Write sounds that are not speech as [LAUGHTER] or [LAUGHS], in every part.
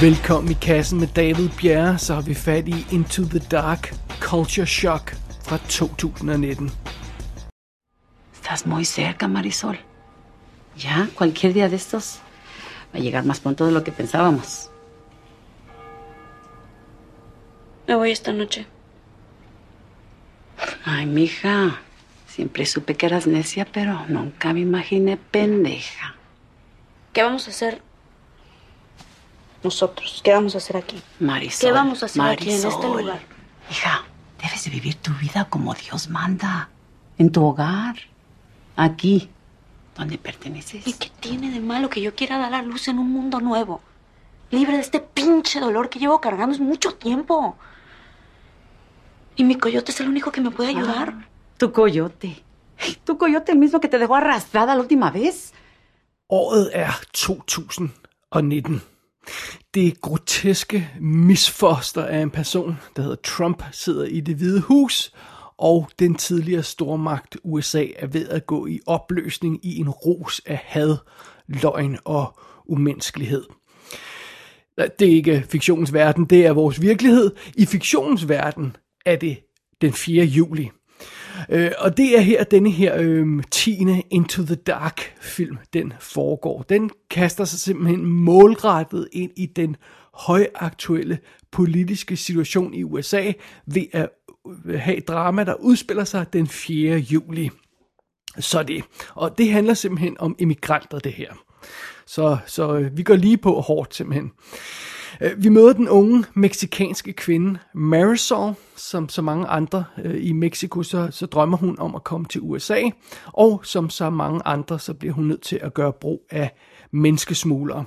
Velkommen i kassen med David Bjerre, så har vi fat i Into the Dark Culture Shock fra 2019. Estás muy cerca, Marisol. Ya, cualquier día de estos va a llegar más pronto de lo que pensábamos. Me voy esta noche. Ay, mija, siempre supe que eras necia, pero nunca me imaginé pendeja. ¿Qué vamos a hacer nosotros? ¿Qué vamos a hacer aquí? Marisol. ¿Qué vamos a hacer aquí en este lugar? Hija, debes de vivir tu vida como Dios manda. En tu hogar. Aquí, donde perteneces. ¿Y qué tiene de malo que yo quiera dar a luz en un mundo nuevo? Libre de este pinche dolor que llevo cargando es mucho tiempo. Y mi coyote es el único que me puede ayudar. Ah, tu coyote. Tu coyote, el mismo que te dejó arrastrada la última vez. Året er 2019. Det groteske misfoster af en person, der hedder Trump, sidder i det hvide hus, og den tidligere stormagt USA er ved at gå i opløsning i en ros af had, løgn og umenneskelighed. Det er ikke fiktionens verden, det er vores virkelighed. I fiktionens verden er det den 4. juli. Øh, og det er her, denne her øh, 10. Into the Dark film, den foregår. Den kaster sig simpelthen målrettet ind i den højaktuelle politiske situation i USA ved at øh, have et drama, der udspiller sig den 4. juli. Så det. Og det handler simpelthen om immigranter, det her. Så, så øh, vi går lige på hårdt simpelthen. Øh, vi møder den unge meksikanske kvinde Marisol, som så mange andre øh, i Mexico, så, så drømmer hun om at komme til USA, og som så mange andre, så bliver hun nødt til at gøre brug af menneskesmuglere.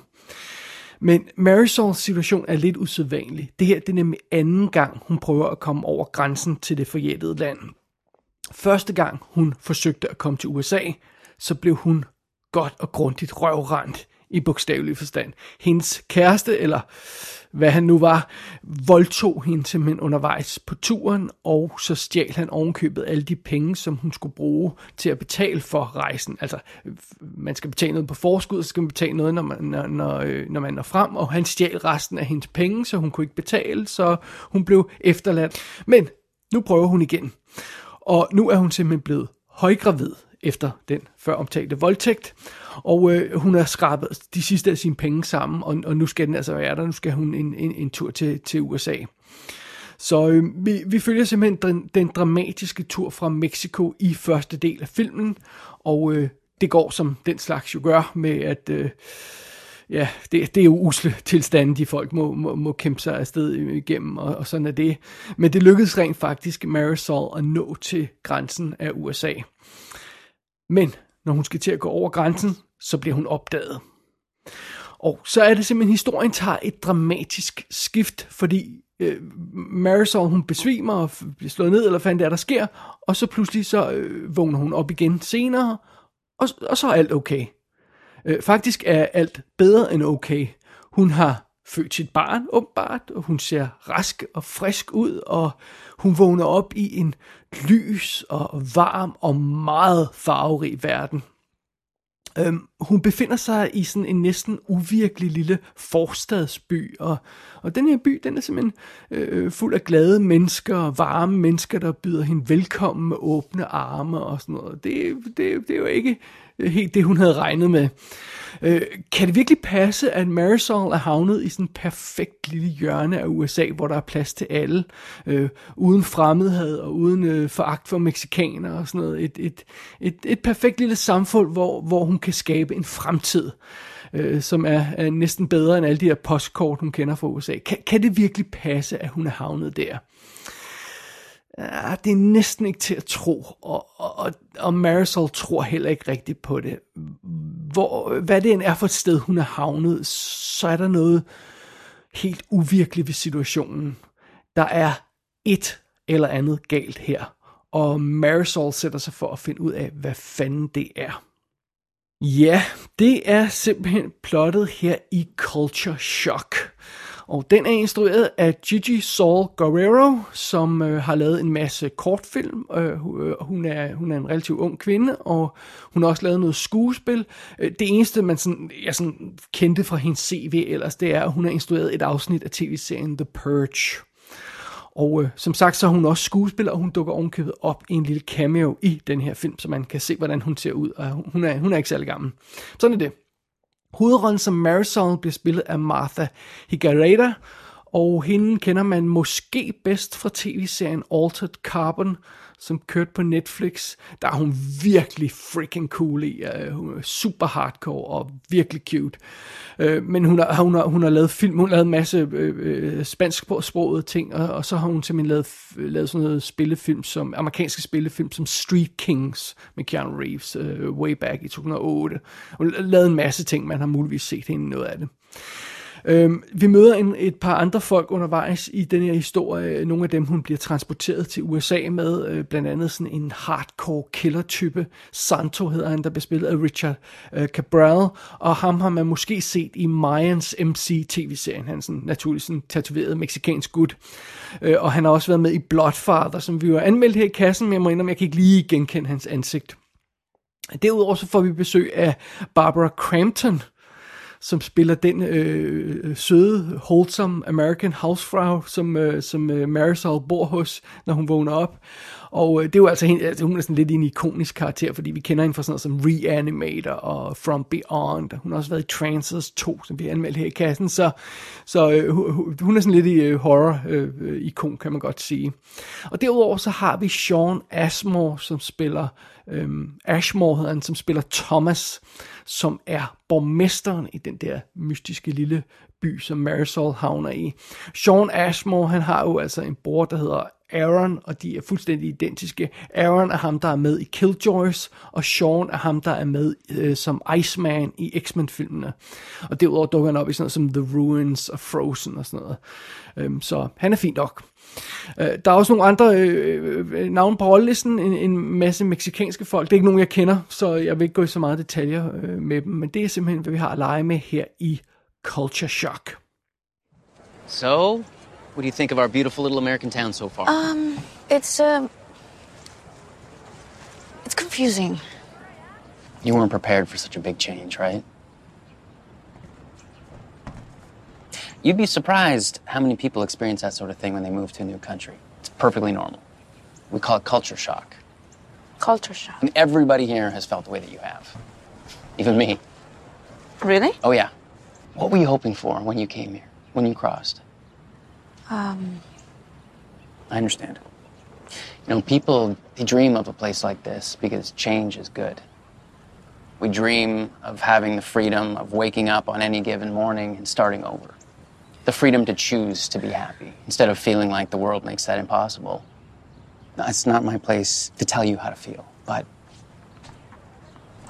Men Marisols situation er lidt usædvanlig. Det her det er nemlig anden gang, hun prøver at komme over grænsen til det forjættede land. Første gang hun forsøgte at komme til USA, så blev hun godt og grundigt røvrendt i bogstavelig forstand. Hendes kæreste, eller hvad han nu var, voldtog hende simpelthen undervejs på turen, og så stjal han ovenkøbet alle de penge, som hun skulle bruge til at betale for rejsen. Altså, man skal betale noget på forskud, så skal man betale noget, når man, når, når, øh, når man når frem, og han stjal resten af hendes penge, så hun kunne ikke betale, så hun blev efterladt. Men nu prøver hun igen. Og nu er hun simpelthen blevet højgravid efter den før omtalte voldtægt. Og øh, hun har skrabet de sidste af sine penge sammen, og, og nu skal den altså være der. Nu skal hun en, en, en tur til, til USA. Så øh, vi, vi følger simpelthen den, den dramatiske tur fra Mexico i første del af filmen, og øh, det går som den slags jo gør med, at øh, ja, det, det er jo usle tilstande, de folk må, må, må kæmpe sig afsted igennem, og, og sådan er det. Men det lykkedes rent faktisk Marisol at nå til grænsen af USA. Men når hun skal til at gå over grænsen, så bliver hun opdaget. Og så er det simpelthen, historien tager et dramatisk skift, fordi øh, Marisol, hun besvimer og bliver slået ned, eller hvad fanden det er, der sker, og så pludselig så øh, vågner hun op igen senere, og, og så er alt okay. Øh, faktisk er alt bedre end okay. Hun har født sit barn, åbenbart, og hun ser rask og frisk ud, og hun vågner op i en lys og varm og meget farverig verden. Øhm, hun befinder sig i sådan en næsten uvirkelig lille forstadsby, og, og den her by, den er simpelthen øh, fuld af glade mennesker og varme mennesker, der byder hende velkommen med åbne arme og sådan noget. Det, det, det er jo ikke helt det, hun havde regnet med. Øh, kan det virkelig passe, at Marisol er havnet i sådan en perfekt lille hjørne af USA, hvor der er plads til alle, øh, uden fremmedhed og uden øh, foragt for mexikanere og sådan noget. Et, et, et, et perfekt lille samfund, hvor, hvor hun kan skabe en fremtid, øh, som er, er næsten bedre end alle de her postkort, hun kender fra USA. Kan, kan det virkelig passe, at hun er havnet der? Ja, det er næsten ikke til at tro, og, og, og Marisol tror heller ikke rigtigt på det. Hvor, hvad det end er for et sted, hun er havnet, så er der noget helt uvirkeligt ved situationen. Der er et eller andet galt her, og Marisol sætter sig for at finde ud af, hvad fanden det er. Ja, det er simpelthen plottet her i Culture Shock. Og den er instrueret af Gigi Saul Guerrero, som øh, har lavet en masse kortfilm. Øh, øh, hun, er, hun er en relativt ung kvinde, og hun har også lavet noget skuespil. Øh, det eneste, man sådan, jeg sådan kendte fra hendes CV ellers, det er, at hun har instrueret et afsnit af tv-serien The Purge. Og øh, som sagt, så er hun også skuespiller, og hun dukker ovenkøbet op i en lille cameo i den her film, så man kan se, hvordan hun ser ud. Og hun er, hun er ikke særlig gammel. Sådan er det. Hovedrollen som Marisol bliver spillet af Martha Higareda, og hende kender man måske bedst fra tv-serien Altered Carbon, som kørte på Netflix. Der er hun virkelig freaking cool i. Uh, hun er super hardcore og virkelig cute. Uh, men hun har, hun, har, hun har lavet film, hun har lavet en masse øh, øh, uh, spansksprogede ting, og, og så har hun simpelthen lavet, lavet sådan noget spillefilm, som amerikanske spillefilm, som Street Kings med Keanu Reeves, uh, way back i 2008. Hun har lavet en masse ting, man har muligvis set hende noget af det. Øhm, vi møder en, et par andre folk undervejs i den her historie. Nogle af dem, hun bliver transporteret til USA med. Øh, blandt andet sådan en hardcore killer-type. Santo hedder han, der bliver spillet af Richard øh, Cabral. Og ham har man måske set i Mayans MC tv-serien. Han er sådan naturligvis en tatoveret meksikansk gut. Øh, og han har også været med i Bloodfather, som vi jo har anmeldt her i kassen. Men jeg må indrømme, jeg kan ikke lige genkende hans ansigt. Derudover så får vi besøg af Barbara Crampton, som spiller den øh, øh, søde, wholesome American housefrau, som, øh, som øh, Marisol bor hos, når hun vågner op. Og øh, det er jo altså, hende, altså, hun er sådan lidt en ikonisk karakter, fordi vi kender hende fra sådan noget som Reanimator og From Beyond. Hun har også været i Trances 2, som vi anmeldt her i kassen, så, så øh, hun er sådan lidt i øh, horror-ikon, øh, øh kan man godt sige. Og derudover så har vi Sean Ashmore, som spiller, øh, Ashmore hedder han, som spiller Thomas, som er borgmesteren i den der mystiske lille by, som Marisol havner i. Sean Ashmore, han har jo altså en bror, der hedder Aaron, og de er fuldstændig identiske. Aaron er ham, der er med i Killjoys, og Sean er ham, der er med øh, som Iceman i X-Men-filmene. Og derudover dukker han op i sådan noget som The Ruins og Frozen og sådan noget. Øhm, så han er fint nok. Øh, der er også nogle andre øh, øh navne på rollelisten, en, en masse meksikanske folk. Det er ikke nogen, jeg kender, så jeg vil ikke gå i så meget detaljer øh, med dem, men det er simpelthen, hvad vi har at lege med her i Culture Shock. So, what do you think of our beautiful little American town so far? Um, it's, uh, it's confusing. You weren't prepared for such a big change, right? You'd be surprised how many people experience that sort of thing when they move to a new country. It's perfectly normal. We call it culture shock. Culture shock. And everybody here has felt the way that you have. Even me. Really? Oh, yeah. What were you hoping for when you came here, when you crossed? Um, I understand. You know, people, they dream of a place like this because change is good. We dream of having the freedom of waking up on any given morning and starting over. The freedom to choose to be happy instead of feeling like the world makes that impossible. It's not my place to tell you how to feel, but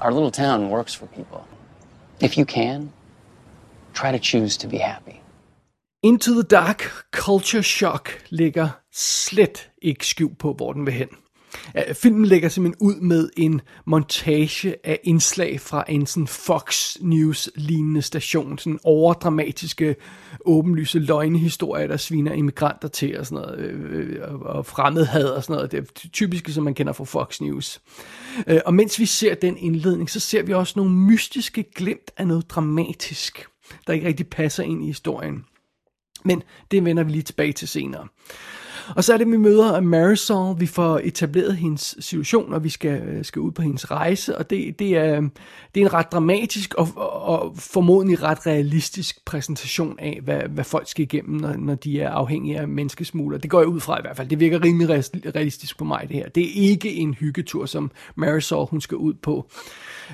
our little town works for people. If you can, try to choose to be happy. Into the Dark Culture Shock ligger slet ikke skjult på, hvor den vil hen. Filmen lægger simpelthen ud med en montage af indslag fra en sådan Fox News-lignende station. Sådan overdramatiske, åbenlyse løgnehistorier, der sviner immigranter til og sådan noget. Øh, øh og fremmedhad og sådan noget. Det er typiske, som man kender fra Fox News. Øh, og mens vi ser den indledning, så ser vi også nogle mystiske glimt af noget dramatisk, der ikke rigtig passer ind i historien. Men det vender vi lige tilbage til senere. Og så er det, vi møder Marisol, vi får etableret hendes situation, og vi skal, øh, skal ud på hendes rejse, og det, det, er, øh, det er en ret dramatisk og, og formodentlig ret realistisk præsentation af, hvad, hvad folk skal igennem, når, når de er afhængige af menneskesmugler. Det går jeg ud fra i hvert fald. Det virker rimelig realistisk på mig, det her. Det er ikke en hyggetur, som Marisol hun skal ud på.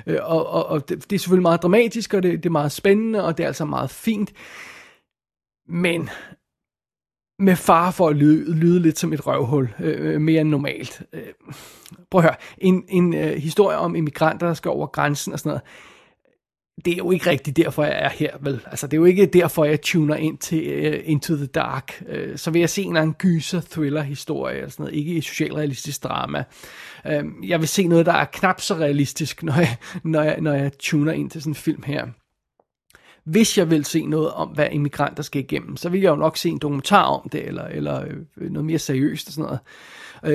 Øh, og, og, og det, det er selvfølgelig meget dramatisk, og det, det er meget spændende, og det er altså meget fint. Men med far for at lyde, lyde lidt som et røvhul, øh, mere end normalt. Øh, prøv at høre, en, en øh, historie om immigranter, der skal over grænsen og sådan noget, det er jo ikke rigtigt derfor, jeg er her, vel? Altså, det er jo ikke derfor, jeg tuner ind til uh, Into the Dark. Uh, så vil jeg se en eller anden gyser, thriller historie, eller sådan noget, ikke et socialrealistisk drama. Uh, jeg vil se noget, der er knap så realistisk, når jeg, når jeg, når jeg tuner ind til sådan en film her hvis jeg vil se noget om, hvad immigranter skal igennem, så vil jeg jo nok se en dokumentar om det, eller, eller øh, noget mere seriøst og sådan noget.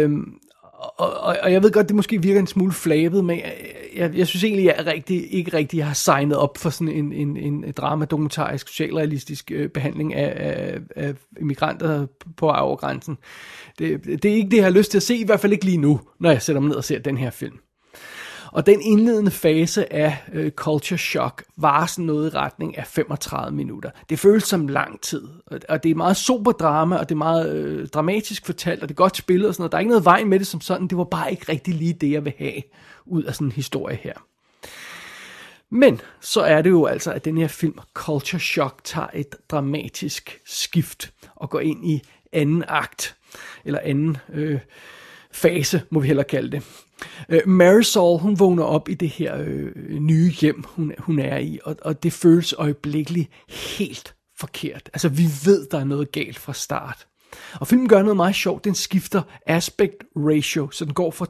Øhm, og, og, og jeg ved godt, det måske virker en smule flabet, men jeg, jeg, jeg synes egentlig, jeg er rigtig, ikke rigtig har signet op for sådan en, en, en drama-dokumentarisk, socialrealistisk øh, behandling af, af, af immigranter på overgrænsen. Det, det er ikke det, jeg har lyst til at se, i hvert fald ikke lige nu, når jeg sætter mig ned og ser den her film. Og den indledende fase af øh, culture shock var sådan noget i retning af 35 minutter. Det føles som lang tid, og det er meget super drama, og det er meget øh, dramatisk fortalt, og det er godt spillet og sådan noget. Der er ikke noget vej med det som sådan, det var bare ikke rigtig lige det, jeg vil have ud af sådan en historie her. Men så er det jo altså, at den her film, Culture Shock, tager et dramatisk skift og går ind i anden akt, eller anden øh, fase, må vi heller kalde det. Øh, Marisol, hun vågner op i det her øh, nye hjem, hun, hun er i, og, og det føles øjeblikkeligt helt forkert. Altså, vi ved, der er noget galt fra start. Og filmen gør noget meget sjovt. Den skifter aspect ratio, så den går fra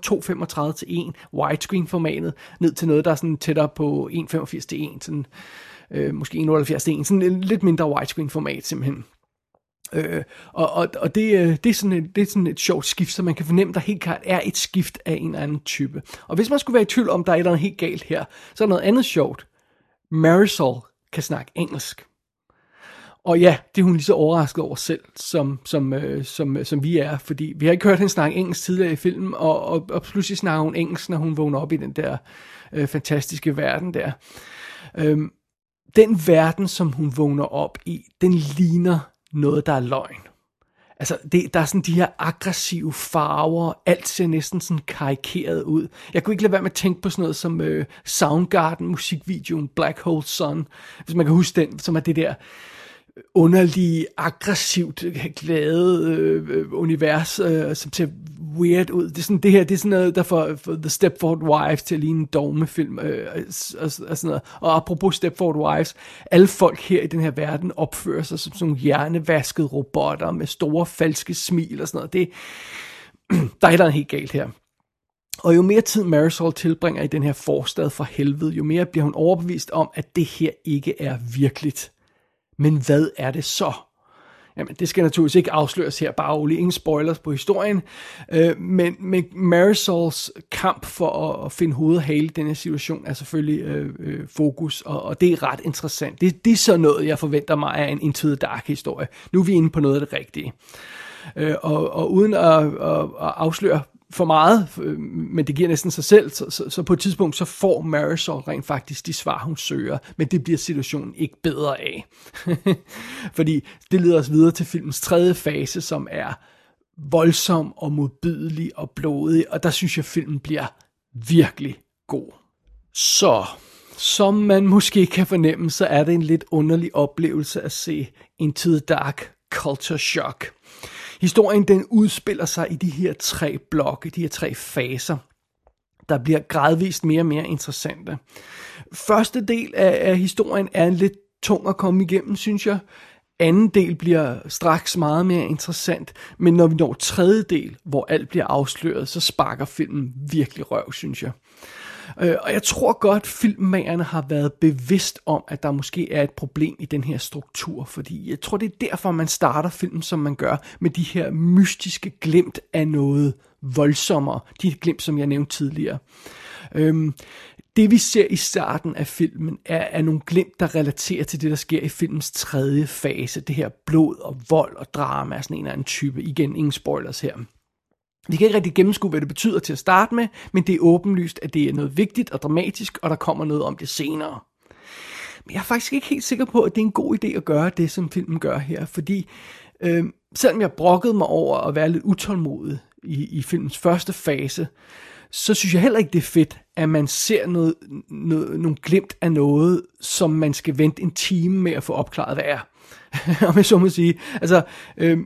2,35 til 1 widescreen formatet ned til noget, der er sådan tættere på 1,85 til 1, sådan, øh, måske 1,78 til 1, sådan en lidt mindre widescreen format simpelthen. Øh, og og, og det, øh, det, er sådan et, det er sådan et sjovt skift, så man kan fornemme, at der helt klart er et skift af en eller anden type. Og hvis man skulle være i tvivl om, der er et eller andet helt galt her, så er noget andet sjovt. Marisol kan snakke engelsk. Og ja, det er hun lige så overrasket over selv, som, som, øh, som, øh, som vi er, fordi vi har ikke hørt hende snakke engelsk tidligere i filmen, og, og, og pludselig snakker hun engelsk, når hun vågner op i den der øh, fantastiske verden der. Øhm, den verden, som hun vågner op i, den ligner noget, der er løgn. Altså, det, der er sådan de her aggressive farver, alt ser næsten sådan karikeret ud. Jeg kunne ikke lade være med at tænke på sådan noget som øh, Soundgarden musikvideoen Black Hole Sun, hvis man kan huske den, som er det der underlige, aggressivt glade øh, univers, øh, som ser weird ud. Det, er sådan, det her det er sådan noget, der får, får The Stepford Wives til at ligne en dogmefilm. Øh, og, og, og, sådan noget. og apropos Stepford Wives, alle folk her i den her verden opfører sig som sådan nogle hjernevaskede robotter med store falske smil og sådan noget. Det, [CLEARS THROAT] der er et helt galt her. Og jo mere tid Marisol tilbringer i den her forstad for helvede, jo mere bliver hun overbevist om, at det her ikke er virkeligt. Men hvad er det så? Jamen, det skal naturligvis ikke afsløres her, bare roligt, ingen spoilers på historien. Øh, men, men Marisols kamp for at, at finde hovedet hale i den situation er selvfølgelig øh, øh, fokus, og, og det er ret interessant. Det, det er så noget, jeg forventer mig af en Into the Dark historie. Nu er vi inde på noget af det rigtige. Øh, og, og uden at, at, at afsløre for meget, øh, men det giver næsten sig selv, så, så, så på et tidspunkt så får Marisol rent faktisk de svar, hun søger, men det bliver situationen ikke bedre af. [LAUGHS] Fordi det leder os videre til filmens tredje fase, som er voldsom og modbydelig og blodig, og der synes jeg, at filmen bliver virkelig god. Så, som man måske kan fornemme, så er det en lidt underlig oplevelse at se Into the Dark Culture Shock. Historien den udspiller sig i de her tre blokke, de her tre faser, der bliver gradvist mere og mere interessante. Første del af, af historien er lidt tung at komme igennem, synes jeg. Anden del bliver straks meget mere interessant, men når vi når tredje del, hvor alt bliver afsløret, så sparker filmen virkelig røv, synes jeg. Øh, og jeg tror godt, filmmagerne har været bevidst om, at der måske er et problem i den her struktur, fordi jeg tror, det er derfor, man starter filmen, som man gør, med de her mystiske glimt af noget voldsommere. De glimt, som jeg nævnte tidligere. Øhm, det vi ser i starten af filmen er, er nogle glimt, der relaterer til det, der sker i filmens tredje fase. Det her blod og vold og drama, sådan en eller anden type. Igen, ingen spoilers her. Vi kan ikke rigtig gennemskue, hvad det betyder til at starte med, men det er åbenlyst, at det er noget vigtigt og dramatisk, og der kommer noget om det senere. Men jeg er faktisk ikke helt sikker på, at det er en god idé at gøre det, som filmen gør her, fordi øh, selvom jeg brokkede mig over at være lidt utålmodig i, i filmens første fase, så synes jeg heller ikke, det er fedt, at man ser noget, noget, nogle glimt af noget, som man skal vente en time med at få opklaret, hvad er. [LAUGHS] Om jeg så må sige. Altså, øh, øh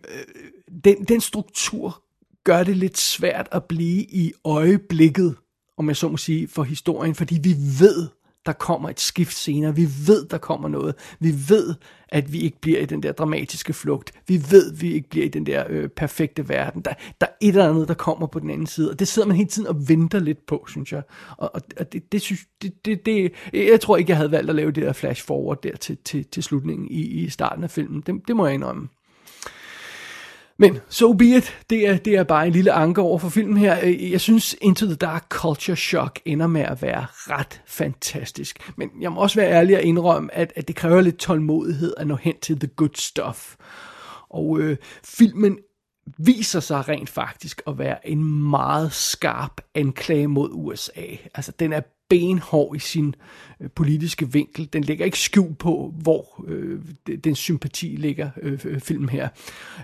den, den struktur gør det lidt svært at blive i øjeblikket, om jeg så må sige, for historien, fordi vi ved, der kommer et skift senere. Vi ved, der kommer noget. Vi ved, at vi ikke bliver i den der dramatiske flugt. Vi ved, at vi ikke bliver i den der øh, perfekte verden. Der, der er et eller andet, der kommer på den anden side, og det sidder man hele tiden og venter lidt på, synes jeg. Og, og, og det, det, synes, det, det, det, jeg tror ikke, jeg havde valgt at lave det der flash forward der til, til, til slutningen i, i starten af filmen. Det, det må jeg indrømme. Men so be it. Det er, det er bare en lille anker over for filmen her. Øh, jeg synes Into the Dark Culture Shock ender med at være ret fantastisk. Men jeg må også være ærlig og indrømme, at, at det kræver lidt tålmodighed at nå hen til the good stuff. Og øh, filmen viser sig rent faktisk at være en meget skarp anklage mod USA. Altså den er benhård i sin øh, politiske vinkel. Den lægger ikke skjul på, hvor øh, den sympati ligger, øh, øh film her.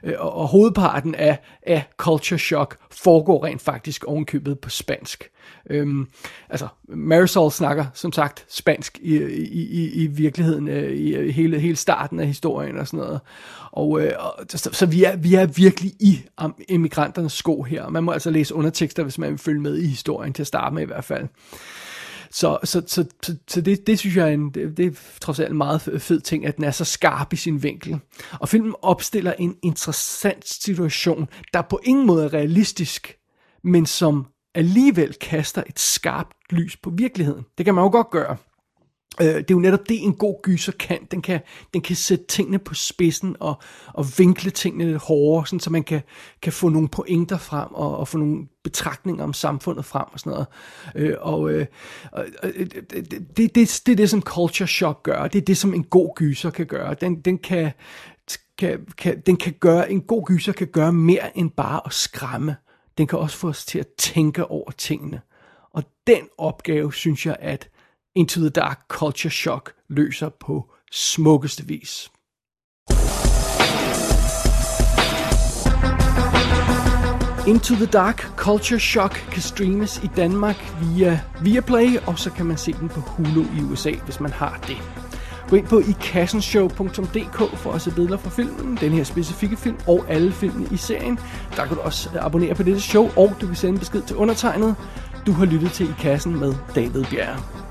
Øh, og, og hovedparten af, af Culture Shock foregår rent faktisk ovenkøbet på spansk. Øhm, altså, Marisol snakker som sagt spansk i, i, i, i virkeligheden, øh, i øh, hele, hele starten af historien og sådan noget. Og, øh, og så, så vi, er, vi er virkelig i emigranternes sko her. Man må altså læse undertekster, hvis man vil følge med i historien, til at starte med i hvert fald. Så, så, så, så, så det, det synes jeg er, en, det, det er trods alt en meget fed ting, at den er så skarp i sin vinkel. Og filmen opstiller en interessant situation, der på ingen måde er realistisk, men som alligevel kaster et skarpt lys på virkeligheden. Det kan man jo godt gøre. Øh, det er jo netop det, en god gyser kan. Den kan, den kan sætte tingene på spidsen og, og vinkle tingene lidt hårdere, sådan, så man kan, kan få nogle pointer frem og, og få nogle betragtninger om samfundet frem og sådan noget. Øh, og øh, øh det, det, det, det er det, som Culture Shock gør. Det er det, som en god gyser kan gøre. Den, den kan, kan, kan, den kan gøre, en god gyser kan gøre mere end bare at skræmme. Den kan også få os til at tænke over tingene. Og den opgave, synes jeg, at Into the Dark Culture Shock løser på smukkeste vis. Into the Dark Culture Shock kan streames i Danmark via Viaplay, og så kan man se den på Hulu i USA, hvis man har det. Gå ind på ikassenshow.dk for at se billeder fra filmen, den her specifikke film og alle filmene i serien. Der kan du også øh, abonnere på dette show, og du kan sende besked til undertegnet. Du har lyttet til I Kassen med David Bjerre.